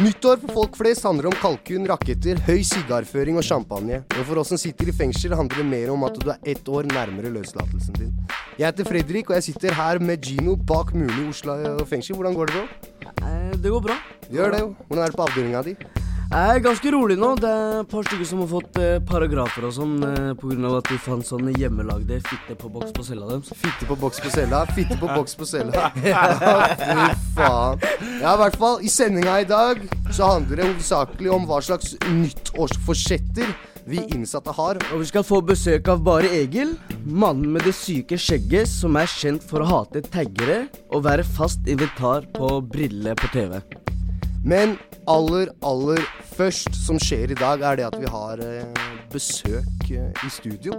Nyttår for folk flest handler om kalkun, raketter, høy sigarføring og champagne. Og for oss som sitter i fengsel, handler det mer om at du er ett år nærmere løslatelsen din. Jeg heter Fredrik, og jeg sitter her med Gino bak mulig i Oslo fengsel. Hvordan går det, bro? Eh, Det går bra. Gjør det, jo. Hvordan er det på avdelinga di? Jeg er ganske rolig nå. Det er et par stykker som har fått eh, paragrafer og sånn eh, pga. at de fant sånne hjemmelagde fitte på boks på cella deres. Fitte på boks på cella. Fitte på boks på cella. Ja, fy faen. Ja, i hvert fall. I sendinga i dag så handler det hovedsakelig om hva slags nyttårsforsetter vi innsatte har. Og vi skal få besøk av Bare Egil, mannen med det syke skjegget som er kjent for å hate taggere og være fast invitar på Brille på TV. Men aller, aller først som skjer i dag, er det at vi har eh, besøk eh, i studio.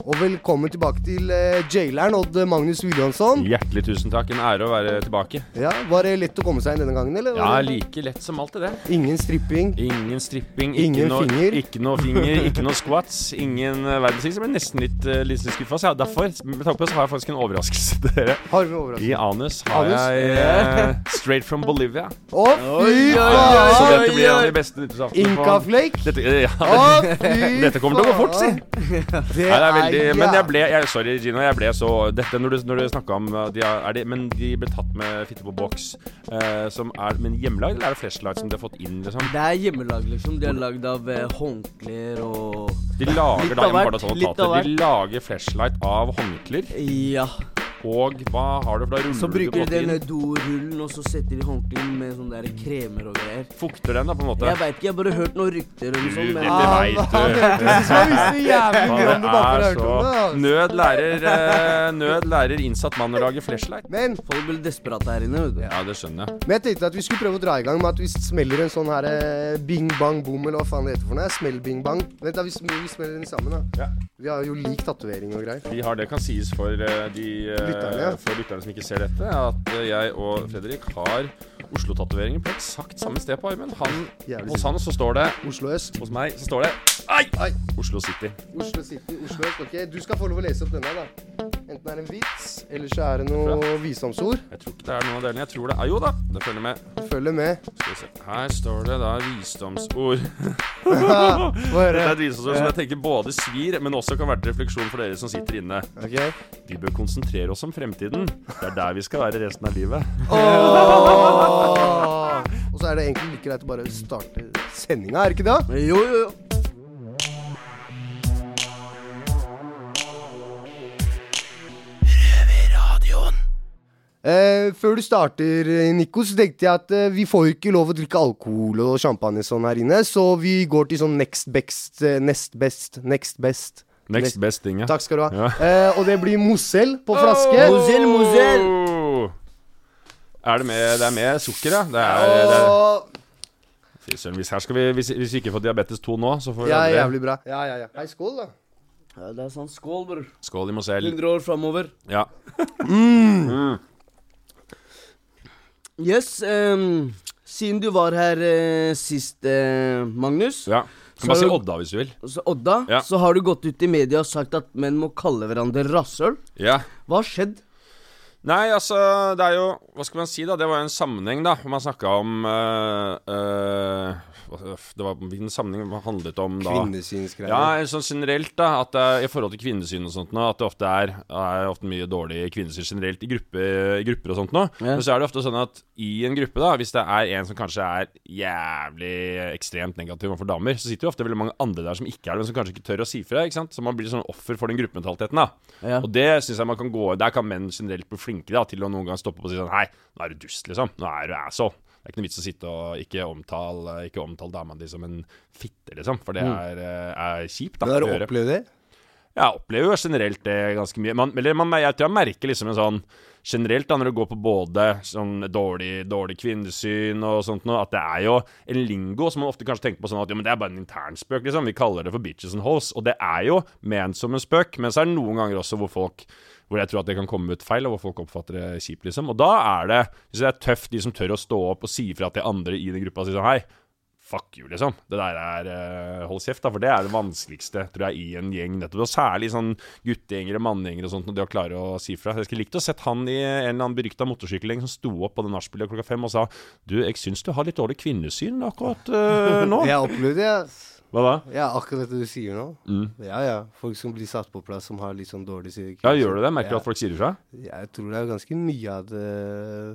Og velkommen tilbake til uh, jaileren Odd Magnus Williamson. Hjertelig tusen takk. En ære å være tilbake. Ja, Var det lett å komme seg inn denne gangen, eller? Ja, like lett som alltid, det. Ingen stripping. Ingen stripping, Ingen ikke noe, finger. Ikke noe finger, ikke noe squats, ingen uh, verdensting. Så jeg ble nesten litt, uh, litt skuffa. Så ja, derfor, med tanke på det, så har jeg faktisk en overraskelse til dere. Har vi overraskelse? I anus har Anus? jeg uh, straight from Bolivia. Å, fy faen! Så dette blir en av de beste nyttårsaftene Incaflake? Dette, eh, ja, Å, fy dette kommer til å gå fort, si. Det det er veldig, men jeg ble jeg, Sorry, Gina. Jeg ble så Dette når du, når du snakka om uh, de er, er de, Men de ble tatt med fitte på boks. eh, som er Men hjemmelagd, eller er det flashlight som de har fått inn, liksom? Det er hjemmelag, liksom. De er lagd av eh, håndklær og De lager da jeg må bare ta litt hvert. De lager flashlight av håndklær. Ja. Og hva har du for da ruller Så du bruker på de den dorullen, og så setter de håndkleet med sånne der kremer og greier. Fukter den, da, på en måte? Jeg veit ikke, jeg har bare hørt noen rykter om Du, sånn, men det vet du. han er det. så altså. Nød lærer, eh, nød lærer innsatt mann å lage flashlight. Men, folk blir desperate her inne, vet du. Ja, det skjønner jeg. men jeg tenkte at vi skulle prøve å dra i gang med at vi smeller en sånn her eh, bing bang boom, eller hva faen det heter for noe. Smell bing bang. Vent da, vi, sm vi smeller den sammen, da. Ja. Vi har jo lik tatovering og greier. Vi har det kan sies for eh, de eh, Lytterne. For lytterne som ikke ser dette, at eh, jeg og Fredrik har Oslo-tatoveringer på eksakt samme sted på armen. Han, hos han så står det Oslo øst. Hos meg så står det Ai! Ai. Oslo City. Oslo City, Oslo øst. Ok, du skal få lov å lese opp denne, da. Enten det er en vits, eller så er det noe visdomsord. Jeg tror ikke det er noen av delene. Jeg tror det er Jo da, det følger med. Følger med. Skal vi se. Her står det da visdomsord. det er et visdomsord som jeg tenker både svir, men også kan være til refleksjon for dere som sitter inne. Ok. Vi bør konsentrere oss om fremtiden. Det er der vi skal være resten av livet. Oh! Og så er det egentlig like greit å bare starte sendinga, er det ikke det? Jo, jo, jo. Eh, før du starter, eh, Nico, så tenkte jeg at eh, vi får ikke lov å drikke alkohol og champagne sånn her inne, så vi går til sånn next best, eh, nest best, next best. Next best thing, ja. Takk skal du ha. Ja. Eh, og det blir Mozell på flaske. Mozell, Mozell. Oh! Er det med, det er med sukker, ja? Det er, det er, fy søren, hvis, her skal vi, hvis, hvis vi ikke får diabetes 2 nå, så får vi Ja, det jævlig bra. Ja, ja, ja. Hei, skål, da. Ja, det er sånn skål, bror. Skål i Mozell. 100 år framover. Ja. Yes, um, siden du var her uh, sist, uh, Magnus, ja. Kan bare si Odda hvis du vil. så Odda, Ja. så har du gått ut i media og sagt at menn må kalle hverandre rasshøl. Ja. Hva har skjedd? Nei, altså, det er jo Hva skal man si, da? Det var jo en sammenheng, da. Man snakka om øh, øh, Det var Hvilken sammenheng handlet om da? Kvinnesynsgreier. Ja, sånn generelt, da. At det, I forhold til kvinnesyn og sånt nå, at det ofte er, er ofte mye dårlig kvinnesyn generelt i, gruppe, i grupper og sånt nå. Ja. Men så er det ofte sånn at i en gruppe, da, hvis det er en som kanskje er jævlig ekstremt negativ overfor damer, så sitter jo ofte veldig mange andre der som ikke er det, men som kanskje ikke tør å si fra. ikke sant? Så man blir sånn offer for den gruppementaliteten, da. Ja. Og det syns jeg man kan gå Der kan menn generelt bli flinke da, til å noen gang stoppe opp og si sånn Hei, nå er du dust, liksom. Nå er du asshole. Det er ikke noe vits å sitte og ikke omtale, ikke omtale dama di som en fitte, liksom. For det er, eh, er kjipt, da. Men har du opplevd det? Jeg opplever jo generelt det ganske mye. Man, eller man, jeg tror jeg merker liksom en sånn Generelt da, når det går på både sånn dårlig, dårlig kvinnesyn og sånt noe, at det er jo en lingo som man ofte kanskje tenker på sånn at jo, men det er bare en internspøk, liksom. Vi kaller det for bitches and hoes. Og det er jo ment som en spøk, men så er det noen ganger også hvor folk hvor jeg tror at det kan komme ut feil, og hvor folk oppfatter det kjipt, liksom. Og da er det Hvis det er tøft, de som tør å stå opp og si fra til andre i den gruppa og si sånn Hei, fuck you, liksom. Det der er uh, Hold kjeft, da. For det er det vanskeligste, tror jeg, i en gjeng. nettopp. Og særlig sånn guttegjengere, manngjengere og sånt, når de har klare å si fra. Jeg skulle likt å sett han i en eller annen berykta motorsykkelgjeng som sto opp på det nachspielet klokka fem og sa Du, jeg syns du har litt dårlig kvinnesyn akkurat uh, nå. Jeg opplevde det. Hva da? Ja, akkurat det du sier nå. Mm. Ja, ja. Folk som blir satt på plass, som har litt sånn dårlig psykisk Ja, gjør du det? Merker du Ja. at folk sier ifra? Jeg tror det er ganske mye av det,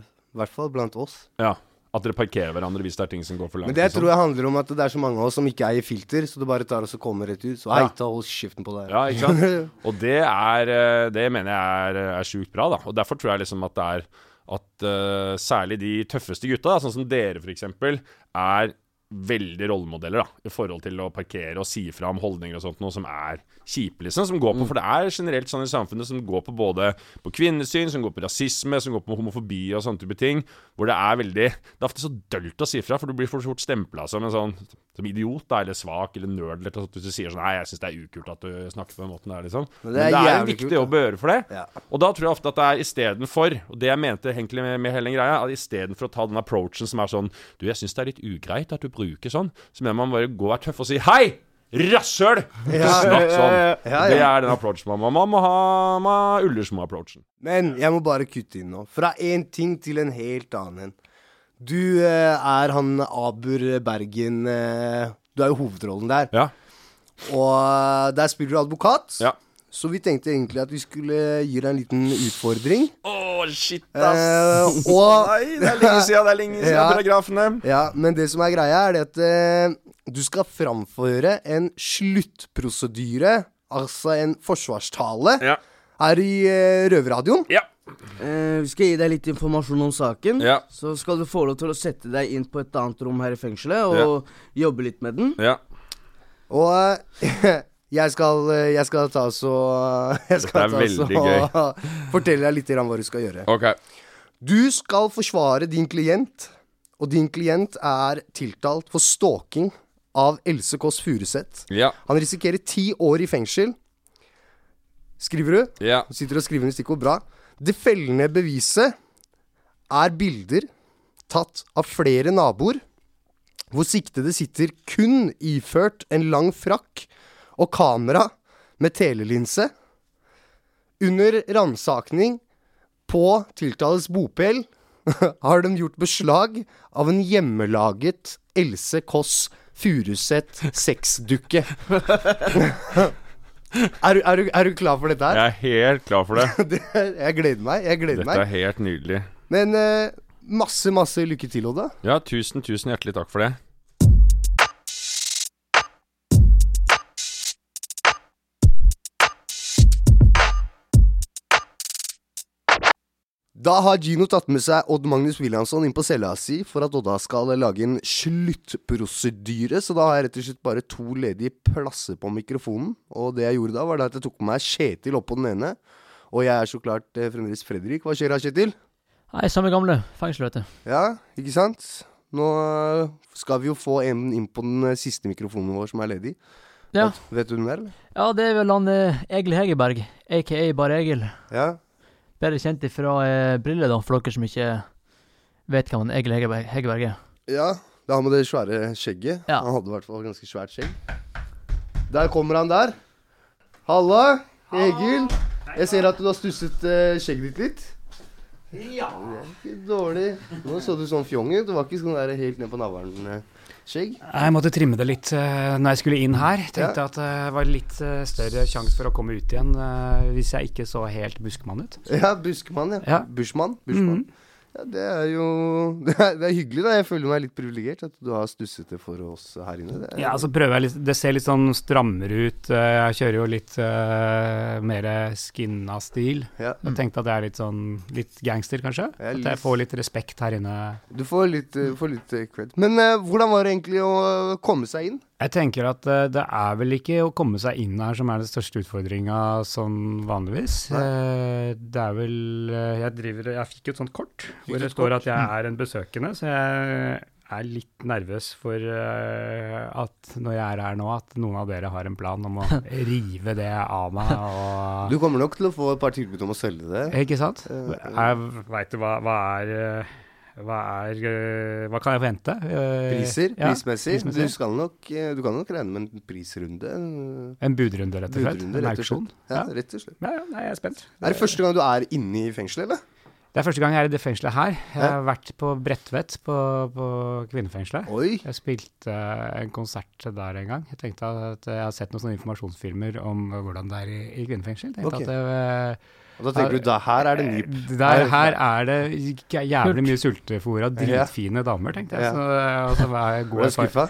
i hvert fall blant oss. Ja. At dere parkerer hverandre hvis det er ting som går for langt? Men det jeg tror jeg handler om at det er så mange av oss som ikke eier filter, så det bare tar og kommer rett ut. Så hei, ta hold kjeften på deg. Ja, ikke sant? Og det er eh, Det mener jeg er, er sjukt bra, da. Og derfor tror jeg liksom at det er at uh, særlig de tøffeste gutta, da, sånn som dere f.eks., er veldig rollemodeller da, i forhold til å parkere og si fra om holdninger og sånt, noe som er kjipe, liksom. Som går på, For det er generelt sånn i samfunnet som går på både på kvinnesyn, som går på rasisme, som går på homofobi og sånne type ting. Hvor det er veldig Det er ofte så dølt å si fra, for du blir for fort stempla som en sånn som idiot da, eller svak eller nerd eller noe sånt. Hvis du sier sånn Nei, jeg syns det er ukult at du snakker på den måten der, liksom. Men Men det det er er, en viktig jobb å gjøre for det. Ja. Og da tror jeg ofte at det er istedenfor, og det jeg mente egentlig med, med hele den greia, at istedenfor å ta den approachen som er sånn Du, jeg syns det er litt ugreit at du bruker sånn, så mener man bare gå og være tøff og si Hei! Rasshøl! Ja. snakk sånn. Ja, Det ja. er den approachen man må Man må ha man må ha Ullersmo-approachen. Men jeg må bare kutte inn nå. Fra én ting til en helt annen. Du eh, er han Abur Bergen eh, Du er jo hovedrollen der. Ja. Og eh, der spiller du advokat. Ja. Så vi tenkte egentlig at vi skulle gi deg en liten utfordring. Oh, shit, Eh, og Nei, det er lenge siden, det er lenge siden Ja. paragrafene. Ja, men det som er greia, er det at eh, du skal framføre en sluttprosedyre, altså en forsvarstale, Ja. her i eh, Røverradioen. Ja. Eh, vi skal gi deg litt informasjon om saken. Ja. Så skal du få lov til å sette deg inn på et annet rom her i fengselet og jobbe litt med den. ja. Og eh, jeg skal, eh, jeg skal ta så Jeg skal ta veldig gøy. fortelle deg litt hva du skal gjøre. OK. Du skal forsvare din klient, og din klient er tiltalt for stalking av Else Kåss Furuseth. Ja. Han risikerer ti år i fengsel. Skriver du? Ja. Du sitter og skriver ned stikkord. Bra. Det fellende beviset er bilder tatt av flere naboer, hvor siktede sitter kun iført en lang frakk og kamera med telelinse. Under ransakning på tiltales bopel har de gjort beslag av en hjemmelaget Else Kåss Furuseth sexdukke. er, du, er, er du klar for dette her? Jeg er helt klar for det. Det, jeg gleder meg. Jeg gleder Dette er helt nydelig. Men uh, masse, masse lykke til, Odda. Ja, tusen, tusen hjertelig takk for det. Da har Gino tatt med seg Odd Magnus Williamson inn på cella si for at Odda skal lage en sluttprosedyre. Så da har jeg rett og slett bare to ledige plasser på mikrofonen. Og det jeg gjorde da, var at jeg tok med meg Kjetil opp på den ene. Og jeg er så klart eh, fremdeles Fredrik. Hva skjer da, Kjetil? Nei, samme gamle. Fengsel, vet du. Ja, ikke sant? Nå eh, skal vi jo få en inn på den eh, siste mikrofonen vår som er ledig. Ja. Vet, vet du hvem det er, eller? ja, det er vel han Egil Hegerberg, aka Bare Egil. Ja. Bedre kjent fra eh, Brille, da, for dere som ikke vet hvem Egil Hegerberg, Hegerberg er. Ja, det er han med det svære skjegget. Ja. Han hadde i hvert fall ganske svært skjegg. Der kommer han der. Halla, Egil. Jeg ser at du har stusset eh, skjegget ditt litt. Ja. Det er ikke dårlig. Nå så du sånn fjong ut. Du var ikke sånn der helt ned på navlen-skjegg. Jeg måtte trimme det litt uh, når jeg skulle inn her. Tenkte at det var litt eh, større sjanse for å komme ut igjen eh, hvis jeg ikke så helt buskmann ut. Ja, buskmann, ja. Ja. Bushmann. Bushmann. Ja, det er jo det er, det er hyggelig, da. Jeg føler meg litt privilegert at du har stusset det for oss her inne. Det er, Ja, altså prøver jeg litt Det ser litt sånn strammere ut. eh, Jeg kjører jo litt uh, mer skinna stil. Ja. Jeg tenkte at jeg er litt sånn litt gangster, kanskje. Jeg litt, At jeg får litt respekt her inne. Du får litt, uh, får litt eh, cred. Men uh, hvordan var det egentlig å eh, komme seg inn? Jeg tenker at eh, det er vel ikke å komme seg inn her som er den største utfordringa sånn vanligvis. Nei. det er vel eh, Jeg driver Jeg fikk et sånt kort hvor det står at jeg er en besøkende, så jeg er litt nervøs for eh, at når jeg er her nå, at noen av dere har en plan om å rive det av meg Du kommer nok til å få et par tilbud om å selge det. Ikke sant? Jeg veit du hva, hva er eh, hva er eh, Hva kan jeg forvente? Eh, Priser, ja, prismessig. prismessig. Du, nok, eh, du kan nok regne med en prisrunde. En En budrunde, rett og slett? budrunde, En rett og auksjon? Ja, rett og slett. Ja, nei, jeg er spent. Er det første gang du er inne i fengselet, eller? Det er første gang jeg er i det fengselet her. Jeg har vært på Bredtvet, på, på kvinnefengselet. Oi. Jeg spilte en konsert der en gang. Jeg tenkte at jeg har sett noen sånne informasjonsfilmer om hvordan det er i, i kvinnefengsel. Tenkte okay. at det, Og da tenker du da her er det nyp. eh, der, Her er det jævlig mye sultefòra, dritfine damer, tenkte jeg. Så, og så var jeg Ble god du skuffa?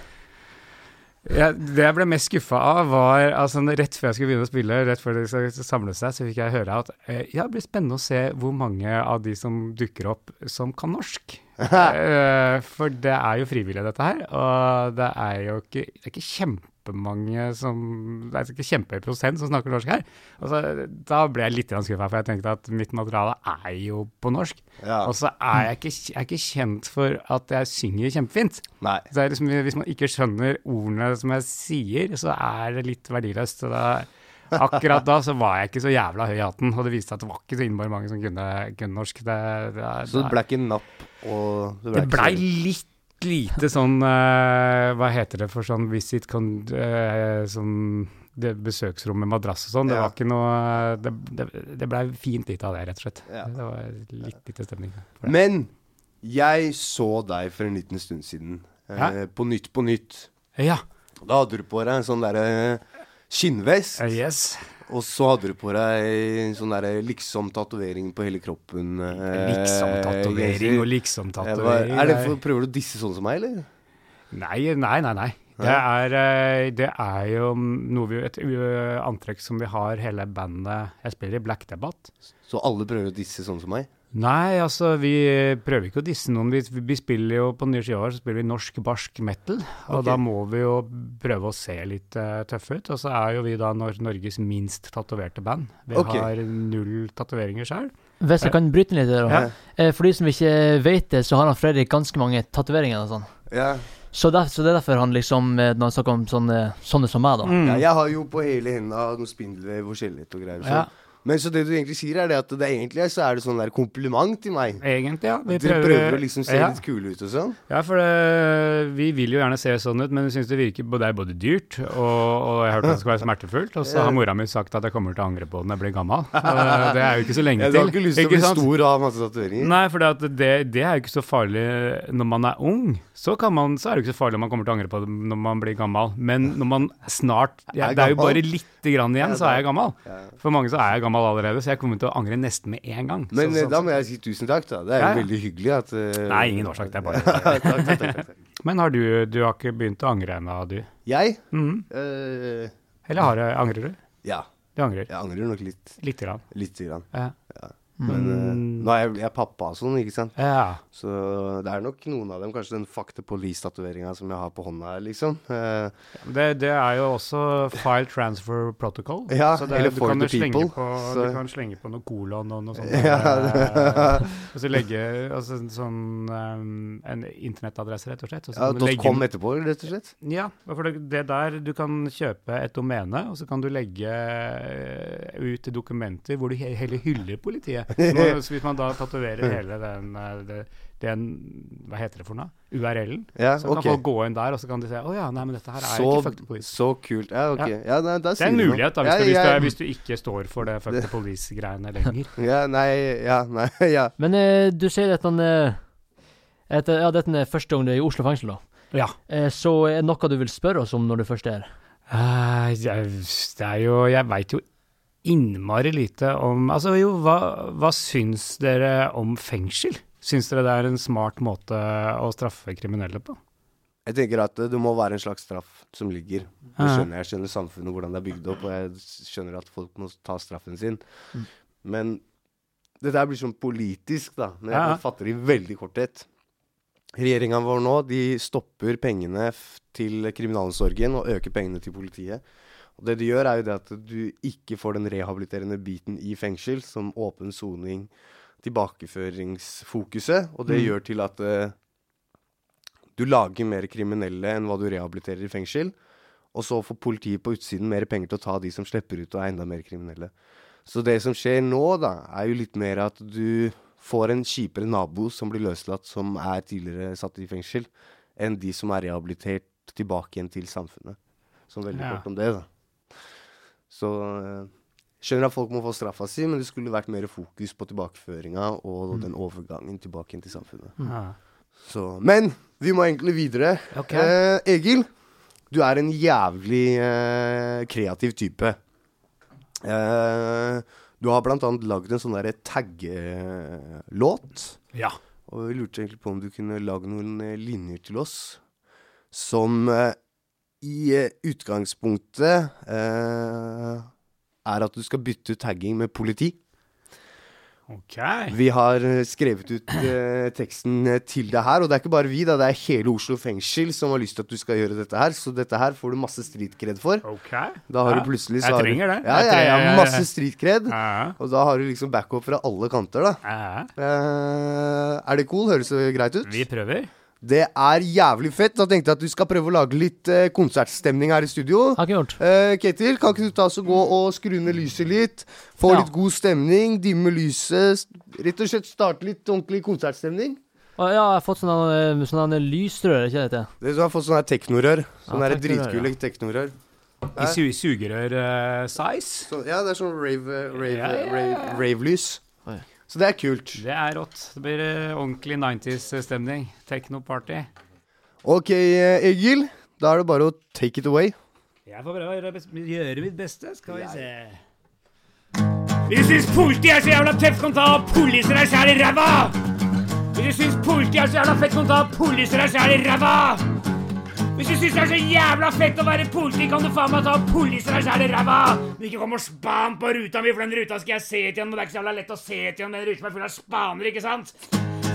Ja, det jeg ble mest skuffa av, var altså, rett før jeg skulle begynne å spille, rett før de skulle samle seg, så fikk jeg høre at eh, ja, det blir spennende å se hvor mange av de som dukker opp, som kan norsk. Eh, for det er jo frivillig, dette her. Og det er jo ikke, det er ikke kjempemange som Det er ikke kjempehøy prosent som snakker norsk her. Og så, da ble jeg litt skuffa, for jeg tenkte at mitt materiale er jo på norsk. Ja. Og så er jeg ikke, jeg er ikke kjent for at jeg synger kjempefint. Nei. Så det liksom, hvis man ikke skjønner ordene som jeg sier, så er det litt verdiløst. Så da, akkurat da så var jeg ikke så jævla høy i hatten, og det viste seg at det var ikke så innmari mange som kunne, kunne norsk. Det, det, Så det ble ikke napp og det ble, blei ble litt lite sånn eh, Hva heter det for sånn visit con, eh, sånn det besøksrom med madrass og sånn. Det Ja. var ikke noe Det, det, det blei fint lite av det, rett og slett. Ja. Det var litt lite stemning. Men jeg så deg for en liten stund siden. Eh, på Nytt på Nytt. Ja. Da hadde du på deg en sånn derre skinnvest. Uh, yes. Og så hadde du på deg sånn derre liksom-tatovering på hele kroppen. eh, Liksom-tatovering og liksom-tatovering. Er det for, Prøver du å disse sånn som meg, eller? Nei, nei, nei. nei. Det er, eh, det er jo vi, et antrekk som vi har hele bandet Jeg spiller i Black Debate. Så alle prøver å disse sånn som meg? Nei, altså, vi prøver ikke å disse noen. Vi, vi spiller jo på nye skiver så spiller vi norsk barsk metal. Og okay. da må vi jo prøve å se litt uh, tøffe ut. Og så er jo vi da Nor Norges minst tatoverte band. Vi okay. har null tatoveringer sjøl. Hvis jeg kan bryte litt der. Ja. Eh, For de som ikke vet det, så har han Fredrik ganske mange tatoveringer og sånn. Ja. Så, der, så det er derfor han liksom, eh, når han snakker om sånne, sånne som meg, da. Mm. ja. Jeg har jo på hele henda noe spindelvev og skjelett og greier. Så. Ja. Men så det du egentlig sier, er det at det egentlig så er det sånn der kompliment til meg. Egentlig, ja. Vi prøver, prøver å liksom se ja. litt kule ut og sånn. Ja, for det, vi vil jo gjerne se sånn ut, men vi syns det virker det er både dyrt, og, og jeg har hørt at det skal være smertefullt. Og så har mora mi sagt at jeg kommer til å angre på det når jeg blir gammel. Det er jo ikke så lenge Ja, du har ikke lyst til å bli sant? stor og ha masse tatoveringer? Nei, for det, det er jo ikke så farlig når man er ung. Så, kan man, så er det ikke så farlig om man kommer til å angre på det når man blir gammel. Men når man snart ja, Det er jo bare lite grann igjen, så er jeg gammel. For mange så er jeg gammel allerede, så jeg kommer til å angre nesten med en gang. Men så, så, da må jeg si tusen takk, da. Det er jo Ja, ja. veldig hyggelig at uh, Nei, ingen årsak. Det er bare takk, takk, takk, takk, takk. Men har du Du har ikke begynt å angre ennå, du? Jeg? Mhm. Uh, Eller har, angrer du? ja. Du angrer? Jeg angrer nok litt. Lite grann. Litt grann. Ja. Men eh, Mm. nå er jeg, jeg er pappa og sånn, ikke sant. ja. Så det er nok noen av dem. Kanskje den Fuck the Police-tatoveringa som jeg har på hånda liksom. Uh, Det, det er jo også file transfer protocol. Ja, så det, eller du for kan the people, På, så- Du kan slenge på noe kolon og noe sånt. Ja, eh, og så legge altså, sånn um, en internettadresse, rett og slett. Og så ja, legge .com etterpå, rett og slett. Ja, for det, det der Du kan kjøpe et domene, og så kan du legge ut dokumenter hvor du hele heller hyller politiet. Nå, hvis man da tatoverer hele den, den, den Hva heter det for noe? URL-en. Ja, Så kan ok. folk gå inn der, og så kan de se Å ja, nei, men dette her er Så, ikke fuck the police. så kult. Ja, ok. Ja, nei, Det er en mulighet, da, hvis, Ja, du, hvis, du, hvis du ikke står for det fuck the police-greiene lenger. Ja, nei, ja, nei, ja. Men eh, du sier at han eh, eh, Ja, dette er første gang du er i Oslo fengsel, da. Ja. Eh, så er det noe du vil spørre oss om når du først er her? Uh, jeg, det er jo Jeg veit jo innmari lite om Altså, jo, hva, hva syns dere om fengsel? Syns dere det er en smart måte å straffe kriminelle på? Jeg tenker at det må være en slags straff som ligger. Det skjønner jeg. Jeg skjønner samfunnet, hvordan det er bygd opp, og jeg skjønner at folk må ta straffen sin. Mm. Men det der blir sånn politisk, da. Når jeg fatter i veldig korthet. Regjeringa vår nå de stopper pengene til kriminalomsorgen og øker pengene til politiet. Og Det du gjør, er jo det at du ikke får den rehabiliterende biten i fengsel, som åpen soning, tilbakeføringsfokuset. Og det Mm. gjør til at uh, du lager mer kriminelle enn hva du rehabiliterer i fengsel. Og så får politiet på utsiden mer penger til å ta de som slipper ut og er enda mer kriminelle. Så det som skjer nå, da, er jo litt mer at du får en kjipere nabo som blir løslatt, som er tidligere satt i fengsel, enn de som er rehabilitert tilbake igjen til samfunnet. Som veldig Ja. kort om det, da. Så eh, skjønner at folk må få straffa si, men det skulle vært mer fokus på tilbakeføringa og den overgangen tilbake til samfunnet. Mm. Så, men vi må egentlig videre. Okay. Eh, Egil, du er en jævlig eh, kreativ type. Eh, du har blant annet lagd en sånn derre taggelåt. ja. Og vi lurte egentlig på om du kunne lage noen eh, linjer til oss som eh, i eh, utgangspunktet eh, er at du skal bytte ut tagging med politi. Ok. Vi har eh, skrevet ut eh, teksten eh, til deg her, og det er ikke bare vi, da, det er hele Oslo fengsel som har lyst til at du skal gjøre dette her, så dette her får du masse streetkred for. Ok. Da har Ja, du plutselig så jeg trenger det. Ja, ja, ja, masse streetkred. Og da har du liksom backup fra alle kanter, da. Eh, er det cool? Høres det greit ut? Vi prøver. Det er jævlig fett. Da tenkte jeg at du skal prøve å lage litt eh, konsertstemning her i studio. Har ikke gjort. Eh, Ketil, kan ikke du ta oss og gå og skru ned lyset litt? Få Ja. litt god stemning, dimme lyset. s- Rett og slett starte litt ordentlig konsertstemning. Å, ja, jeg har fått sånne, eh, sånne lysrør, ikke det? Det Du har fått sånne her teknorør. Sånne Ja, her teknorør, dritkule teknorør. I su sugerør-size. Så, ja, det er sånn rave, rave, Ja, ja, ja. rave, rave-lys. Så det er kult. Det er rått. Det blir eh, ordentlig 90s-stemning. Techno-party. Ok, eh, Egil. Da er det bare å take it away. Jeg får prøve å gjøre, gjøre mitt beste. Skal vi se. Hvis du syns politiet er så jævla tøft, kan ta og poliser deg sjæl i ræva! Hvis du syns politiet er så jævla fett, kan ta og poliser deg sjæl i ræva! Hvis du syns det er så jævla fett å være politi, kan du faen meg ta og polise deg sjæl i ræva! Men ikke kom og span på ruta mi, for den ruta skal jeg se til igjen, det er ikke så jævla lett å se til igjen, den ruta som er full av spaner, ikke sant?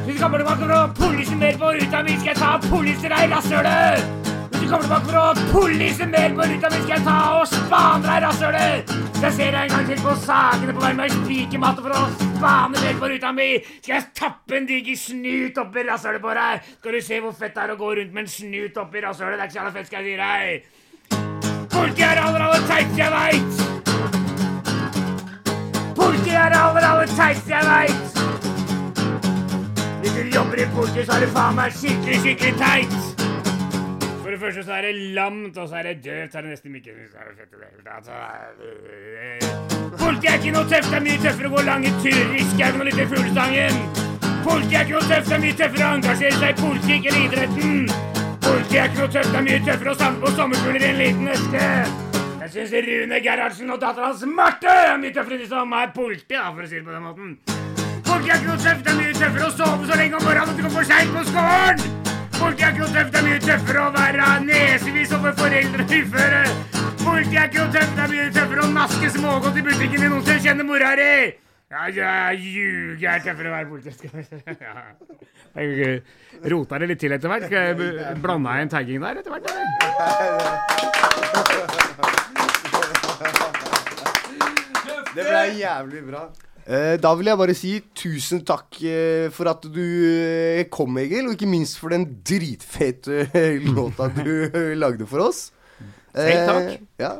Hvis du kommer tilbake og å polise mer på ruta mi, skal jeg ta og polise deg i rasshølet! Kommer tilbake for å polise mer på ruta mi, skal jeg ta og spane deg rasshølet! Jeg ser deg en gang til på sakene på vei med spikermatte for å spane mer på ruta mi! Skal jeg tappe en diger snut oppi rasshølet på deg? Skal du se hvor fett det er å gå rundt med en snut oppi rasshølet? Det er ikke så jævla fett, skal jeg si deg! Politiet er aller, aller teiteste jeg veit! Politiet er aller, aller teiteste jeg veit! Hvis du jobber i politiet, så er du faen meg skikkelig, skikkelig teit! For det første så er det lamt, og så er det døvt, er det nesten ikke ikke noe tøft, er mye tøffere å gå lange turer i skauen og lytte til fuglesangen. Ikke noe tøft, det er mye tøffere å engasjere seg i politikk eller idretten. Ikke noe tøft, det er mye tøffere å samle på sommerfugler i en liten eske. Jeg syns Rune Gerhardsen og datteren hans Marte er mye tøffere enn de som er politi, for å si det på den måten. Politiet ikke noe tøft, er mye tøffere å sove så lenge om morgenen at du kommer for seint på skolen. Politiet er ikke tøft, det er mye tøffere å være nesevis over foreldre og uføre. Politiet er ikke tøft, det er mye tøffere å naske smågodt i butikken enn noen som kjenner mora di. Ja, jeg ljuger er tøffere å være politi. Skal vi se. Ja. Jeg rota det litt til etter hvert. Skal jeg blande en tagging der etter hvert, eller? Det ble jævlig bra. Eh, da vil jeg bare si tusen takk eh, for at du eh, kom, Egil. Og ikke minst for den dritfete låta du lagde for oss. Selv takk. Ja,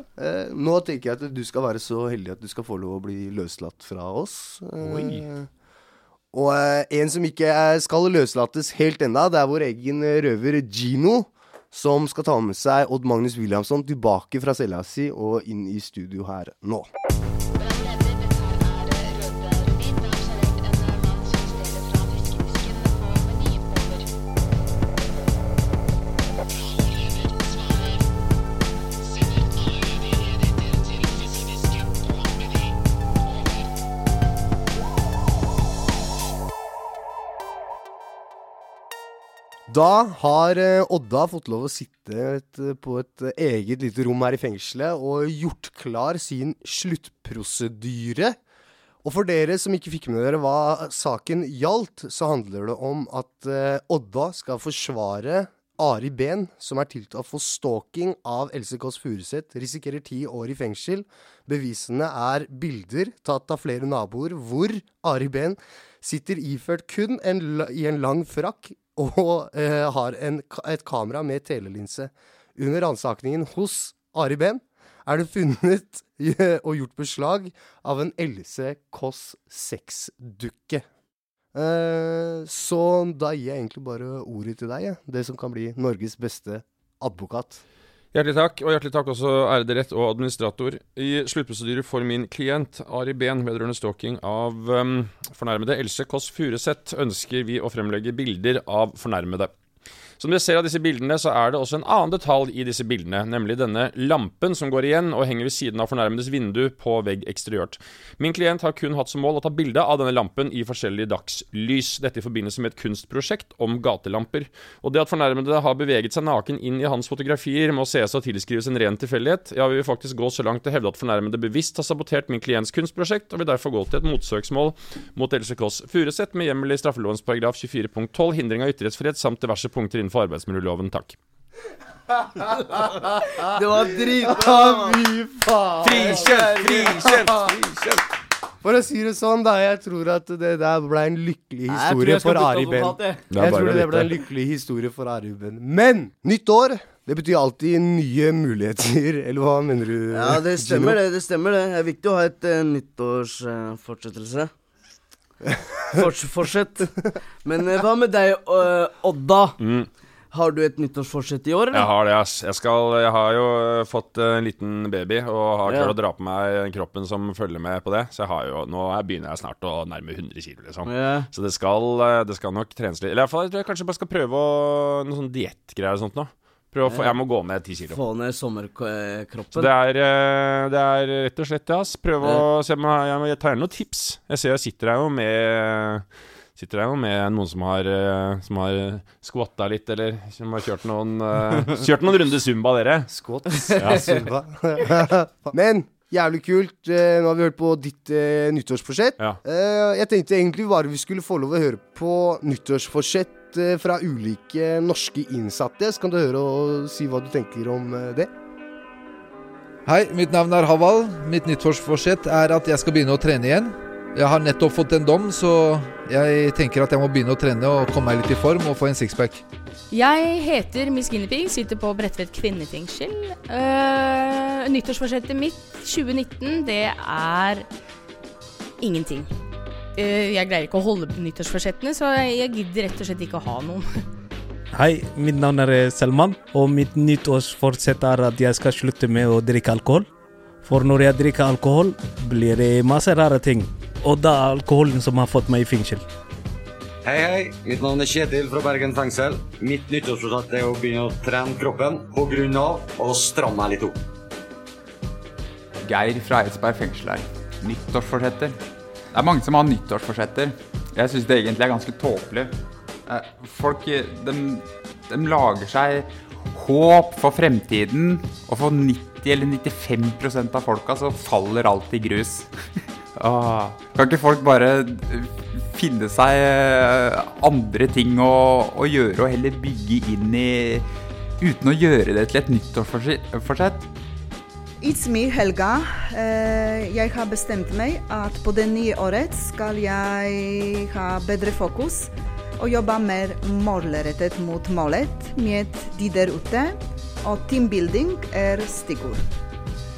nå tenker jeg at du skal være så heldig at du skal få lov å bli løslatt fra oss. Oi. Og en som ikke skal løslates helt ennå, det er vår egen røver Gino. Som skal ta med seg Odd Magnus Williamson tilbake fra cella si og inn i studio her nå. Da har eh, Odda fått lov å sitte på et eh, eget lite rom her i fengselet og gjort klar sin sluttprosedyre. Og for dere som ikke fikk med dere hva saken gjaldt, så handler det om at eh, Odda skal forsvare Ari Behn, som er tiltalt for stalking av Else Kåss Furuseth, risikerer ti år i fengsel. Bevisene er bilder tatt av flere naboer hvor Ari Behn sitter iført kun en, i en lang frakk og eh, har en, et kamera med telelinse. Under ransakingen hos Ari Behn er det funnet og gjort beslag av en Else Kåss sexdukke. Eh, så da gir jeg egentlig bare ordet til deg, ja. det som kan bli Norges beste advokat. Hjertelig takk, og hjertelig takk også ærede rett og administrator. I sluttprosedyre for min klient Ari Behn vedrørende stalking av um, fornærmede Else Kåss Furuseth ønsker vi å fremlegge bilder av fornærmede. Som dere ser av disse bildene, så er det også en annen detalj i disse bildene, nemlig denne lampen som går igjen og henger ved siden av fornærmedes vindu på vegg eksteriørt. Min klient har kun hatt som mål å ta bilde av denne lampen i forskjellig dagslys, dette i forbindelse med et kunstprosjekt om gatelamper. Og det at fornærmede har beveget seg naken inn i hans fotografier, må ses å tilskrives en ren tilfeldighet. Ja, vi vil faktisk gå så langt til å hevde at fornærmede bevisst har sabotert min klients kunstprosjekt, og vil derfor gå til et motsøksmål mot Else Kåss Furuseth med hjemmel i straffelovens paragraf 24 punkt 12, hindring av ytringsfrihet samt diverse punkter innenfor arbeidsmiljøloven. Takk. Det var dritbra! Fy faen! Frikjent! Frikjent! Frikjent! For å si det sånn, da. Jeg tror at det der ble en lykkelig historie for Ari Ben. jeg. Tror det ble en lykkelig historie for Ari Ben. Men nytt år, det betyr alltid nye muligheter. Eller hva mener du? Ja, det stemmer det. Det stemmer det. Det er viktig å ha et uh, nyttårsfortsettelse. Forts fortsett. Men eh, hva med deg, eh, Odda? Mm. Har du et nyttårsforsett i år, Jeg har det, ass. Jeg, skal, jeg har jo øh, fått øh, en liten baby og har Ja. klart å dra på meg kroppen som følger med på det. Så jeg har jo, nå er- begynner jeg snart å nærme 100 kilo, liksom. Ja. Så det skal, øh, det skal nok trenes litt. Eller i hvert fall, jeg tror jeg kanskje bare skal prøve å, noe sånn diettgreier og sånt nå. Prøve å få, jeg må gå ned 10 kilo. Få ned Så sommerkroppen. det er, øh, det er rett og slett det, ass. Prøv å se om jeg, jeg, tar gjerne noen tips. Jeg ser jeg sitter her jo med Sitter her jo med noen som har, som har skvatta litt, eller som har kjørt noen, kjørt noen runder zumba, dere. Squats. Ja, Zumba. Men jævlig kult. Eh, nå har vi hørt på ditt eh, nyttårsforsett. Ja. Eh, jeg tenkte egentlig bare vi skulle få lov å høre på nyttårsforsett eh, fra ulike norske innsatte. Så kan du høre og si hva du tenker om eh, det. Hei, mitt navn er Haval. Mitt nyttårsforsett er at jeg skal begynne å trene igjen. Jeg har nettopp fått en dom, så jeg tenker at jeg må begynne å trene og komme meg litt i form og få en sixpack. Jeg heter Miss Guinevere, sitter på Bredtvet kvinnefengsel. Uh, nyttårsforsettet mitt 2019, det er ingenting. Eh, jeg greier ikke å holde nyttårsforsettene, så jeg, gidder rett og slett ikke å ha noen. Hei, mitt navn er Selman, og mitt nyttårsforsett er at jeg skal slutte med å drikke alkohol. For når jeg drikker alkohol, blir det masse rare ting. Og det er alkoholen som har fått meg i fengsel. Hei, hei. Mitt navn er Kjetil fra Bergen fengsel. Mitt nyttårsforsett er å begynne å trene kroppen av å stramme meg litt opp. Geir fra Eidsberg fengsel her. Nyttårsforsetter. Det er mange som har nyttårsforsetter. Jeg syns det egentlig er ganske tåpelig. Eh, Folk eh, de, de lager seg håp for fremtiden, og for 90 eller 95% av folka så faller alt i grus. Åh, kan ikke folk bare eh, finne seg andre ting å, å gjøre, og heller bygge inn i Uten å gjøre det til et nyttårsforsett? It's me, Helga. Eh, jeg har bestemt meg at på det nye året skal jeg ha bedre fokus og jobbe mer målrettet mot målet med de der ute. Og teambuilding er stikkord.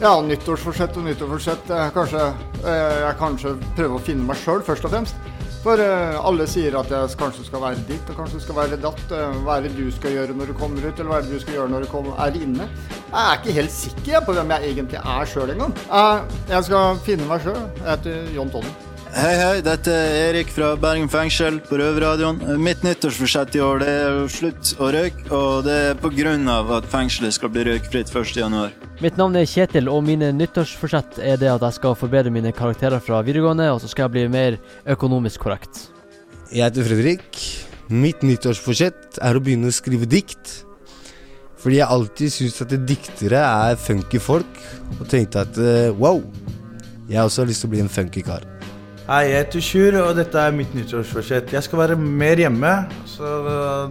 Ja, nyttårsforsett og nyttårsforsett. eh, Kanskje, eh, jeg kanskje prøver å finne meg sjøl, først og fremst. For eh, alle sier at jeg kanskje skal være ditt, og kanskje skal være datt. eh, hva er det du skal gjøre når du kommer ut, eller hva er det du skal gjøre når du er inne? Jeg er ikke helt sikker på hvem jeg egentlig er sjøl engang. Eh, jeg skal finne meg sjøl. Jeg heter John Tonny. Hei, hei, dette er Erik fra Bergen fengsel på Røverradioen. Mitt nyttårsforsett i år det er å slutte å røyke, og det er av at fengselet skal bli røykfritt 1.1. Mitt navn er Kjetil, og mine nyttårsforsett er det at jeg skal forbedre mine karakterer fra videregående, og så skal jeg bli mer økonomisk korrekt. Jeg heter Fredrik. Mitt nyttårsforsett er å begynne å skrive dikt. Fordi jeg alltid syns at diktere er funky folk, og tenkte at eh, wow, jeg også har lyst til å bli en funky kar. Hei, jeg heter Sjur, og dette er mitt nyttårsforsett. Jeg skal være mer hjemme, så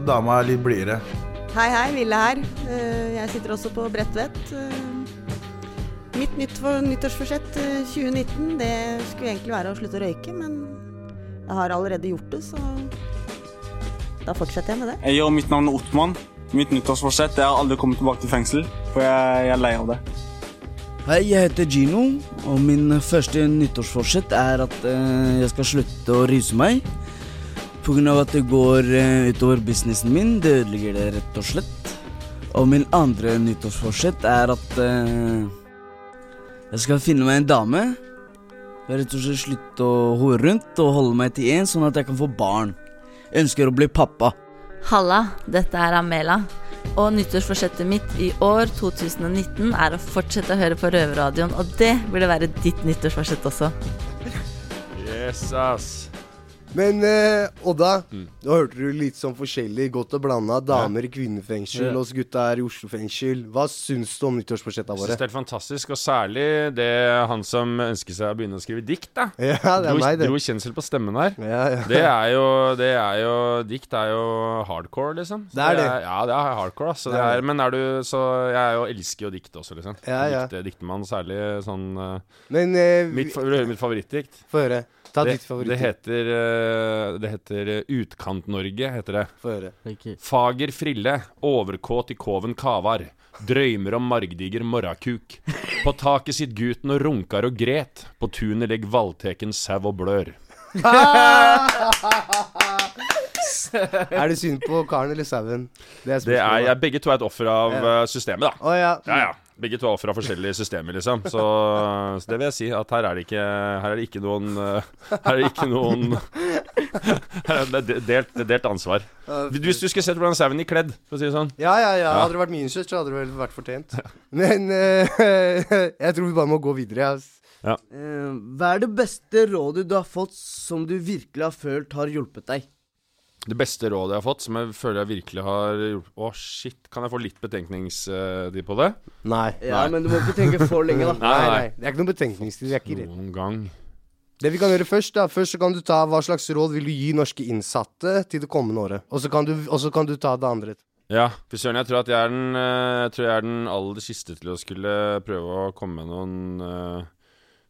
dama er litt blidere. Hei, hei. Ville her. Eh, Jeg sitter også på Bredtvet. Eh, Mitt nytt nyttårsforsett eh, 2019, det skulle egentlig være å slutte å røyke, men jeg har allerede gjort det, så da fortsetter jeg med det. Jeg og mitt navn er Ottmann. Mitt nyttårsforsett er å aldri komme tilbake til fengsel, for jeg, jeg er lei av det. Hei, jeg heter Gino, og min første nyttårsforsett er at eh, jeg skal slutte å ruse meg. Av at det går eh, utover businessen min, det ødelegger det rett og slett. Og min andre nyttårsforsett er at eh, jeg skal finne meg en dame. Rett og slett slutte å hore rundt og holde meg til én, sånn at jeg kan få barn. Jeg ønsker å bli pappa. Halla, dette er Amela. Og nyttårsforsettet mitt i år 2019 er å fortsette å høre på Røverradioen, og det burde være ditt nyttårsforsett også. Yes, ass. Men eh, Odda, Mm. nå hørte du litt sånn forskjellig, godt og blanda. Damer i kvinnefengsel, Ja. oss gutta er i Oslo fengsel. Hva syns du om nyttårsforsettene Jeg synes våre? det er fantastisk, og særlig det han som ønsker seg å begynne å skrive dikt, da. Ja, det er dro, meg, det. Dro kjensel på stemmen her. Ja, ja. Det er jo Det er jo Dikt er jo hardcore, liksom. Så Det er det. ja, det er hardcore, altså. Det er er, men er du Så jeg er jo, elsker jo dikt også, liksom. Ja, ja. Dikte, diktemann, særlig sånn eh, Men eh, mitt, Vil du høre mitt favorittdikt? Få høre. Ta det, ditt favoritt. Det heter eh, Det heter eh, Utkant-Norge, heter det. Få høre. Fager frille, overkåt i koven kavar. Drøymer om margdiger morrakuk. På taket sitt gutten og runkar og gret. På tunet legg valteken sau og blør. er det synd på karen eller sauen? Det er Det er, jeg, begge to er et offer av Ja. eh, systemet, da. Oh, ja. ja, ja. Begge to er fra forskjellige systemer, liksom. Så, så det vil jeg si, at her er det ikke Her er det ikke noen eh, Her er det ikke noen er Det er delt, det er delt ansvar. Hvis du skulle sett hvordan sauen gikk kledd, for å si det sånn Ja, ja, ja. Hadde det vært min søster, så hadde det vel vært fortjent. Men uh, jeg tror vi bare må gå videre. Ja. Eh, hva er det beste rådet du har fått som du virkelig har følt har hjulpet deg? Det beste rådet jeg har fått, som jeg føler jeg virkelig har gjort Å, shit. Kan jeg få litt betenkningstid på det? Nei. Ja, men du må ikke tenke for lenge, da. Nei, nei. Det er ikke noen betenkningstid. Vi er ikke redd. Noen gang. Det vi kan gjøre først, da Først så kan du ta hva slags råd vil du gi norske innsatte til det kommende året. Og så kan du, og så kan du ta det andre. Ja, fy søren. Jeg tror at jeg er den eh, Jeg tror jeg er den aller siste til å skulle prøve å komme med noen eh,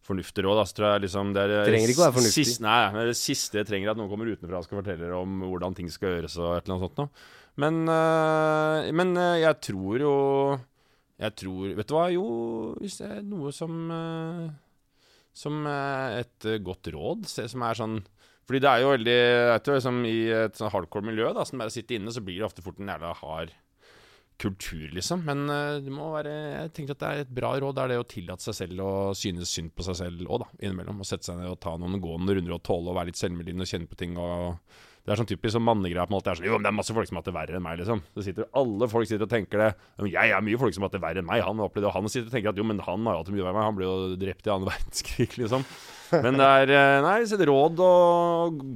fornuftige råd. Altså, tror jeg liksom det er Trenger ikke å være fornuftig. Sist, nei, det det siste jeg trenger, at noen kommer utenfra og skal fortelle om hvordan ting skal gjøres og et eller annet sånt noe. Men, øh, men øh, jeg tror jo Jeg tror Vet du hva? Jo, hvis det er noe som øh, Som et godt råd, som er sånn fordi det er jo veldig jeg tror liksom I et sånn hardcore miljø, da som bare sitter inne, så blir det ofte fort en jævla hard kultur, liksom. Men eh, det må være Jeg tenker at det er et bra råd er det å tillate seg selv å synes synd på seg selv òg, da. Innimellom. Og sette seg ned og ta noen gående runder og tåle å være litt selvmedlidende og kjenne på ting. og det er sånn typisk sånn mannegreie på en måte. Det er sånn, jo, men det er masse folk som har hatt det verre enn meg, liksom. Det sitter, alle folk sitter og tenker det. Jeg er mye folk som har hatt det verre enn meg. Han har opplevd det, og han sitter og tenker at jo, men han har jo hatt det mye verre enn meg. Han ble jo drept i annen verdenskrig, liksom. Men det er eh, Nei, så et råd å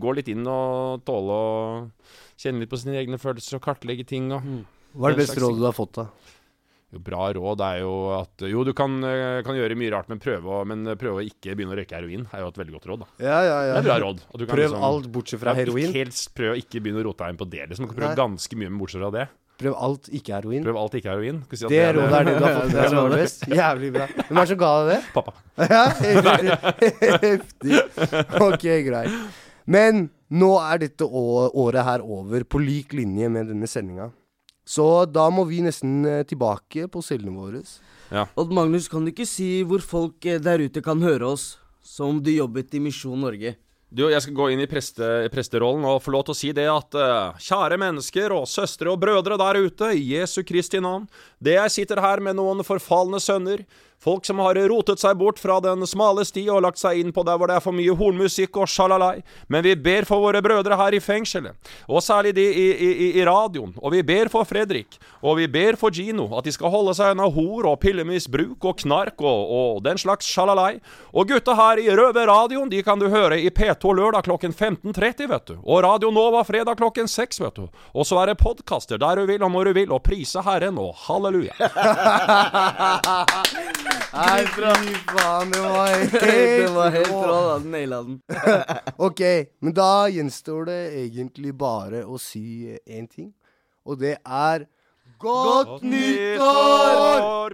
gå litt inn og tåle å kjenne litt på sine egne følelser og kartlegge ting og Hva er det beste rådet du har fått, da? jo, bra råd er jo at Jo, du kan, eh, kan gjøre mye rart, men prøve, å, men prøve å ikke begynne å røyke heroin er jo et veldig godt råd. da Ja, ja, ja. Det er bra råd. at du kan Prøv alt bortsett fra heroin. Helst prøv å ikke begynne å rote deg inn på det. Liksom. Du kan prøve Nei. ganske mye med bortsett fra det. Prøv alt, ikke heroin. Prøv alt, ikke heroin. Si at Det rådet er det du har fått. Det Det er best. Jævlig bra. Hvem er det som ga deg det? Pappa. Ja, heftig. Ok, greit. Men nå er dette året her over, på lik linje med denne sendinga. Så da må vi nesten eh, tilbake på cellene våre. Odd Magnus, kan du ikke si hvor folk eh, der ute kan høre oss, som om du jobbet i Misjon Norge? Du, jeg skal gå inn i preste, presterollen og få lov til å si det at uh, kjære mennesker og søstre og brødre der ute, i Jesu Kristi navn, det jeg sitter her med noen forfalne sønner, folk som har rotet seg bort fra den smale sti og lagt seg inn på der hvor det er for mye hornmusikk og sjalalai, men vi ber for våre brødre her i fengselet, og særlig de i, i, i, radioen, og vi ber for Fredrik, og vi ber for Gino, at de skal holde seg unna hor og pillemisbruk og knark og, og den slags sjalalai, og gutta her i Røve radioen, de kan du høre i P2 lørdag klokken 15.30, vet du. Og Radio Nova fredag klokken 6, vet du. Og så er det podkaster der du vil og når du vil, og prise Herren og halleluja. Nei. Fy faen, det var helt Det var helt rå. bra, da. Naila den. ok, men da gjenstår det egentlig bare å si én ting, og det er Godt nyttår!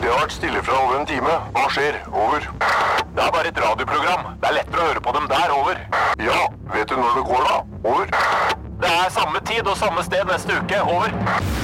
Det har vært stille fra over en time. Hva skjer? Over. Det er bare et radioprogram. Det er lettere å høre på dem der. Over. Ja, vet du når det går da? Over. Det er samme tid og samme sted neste uke. Over.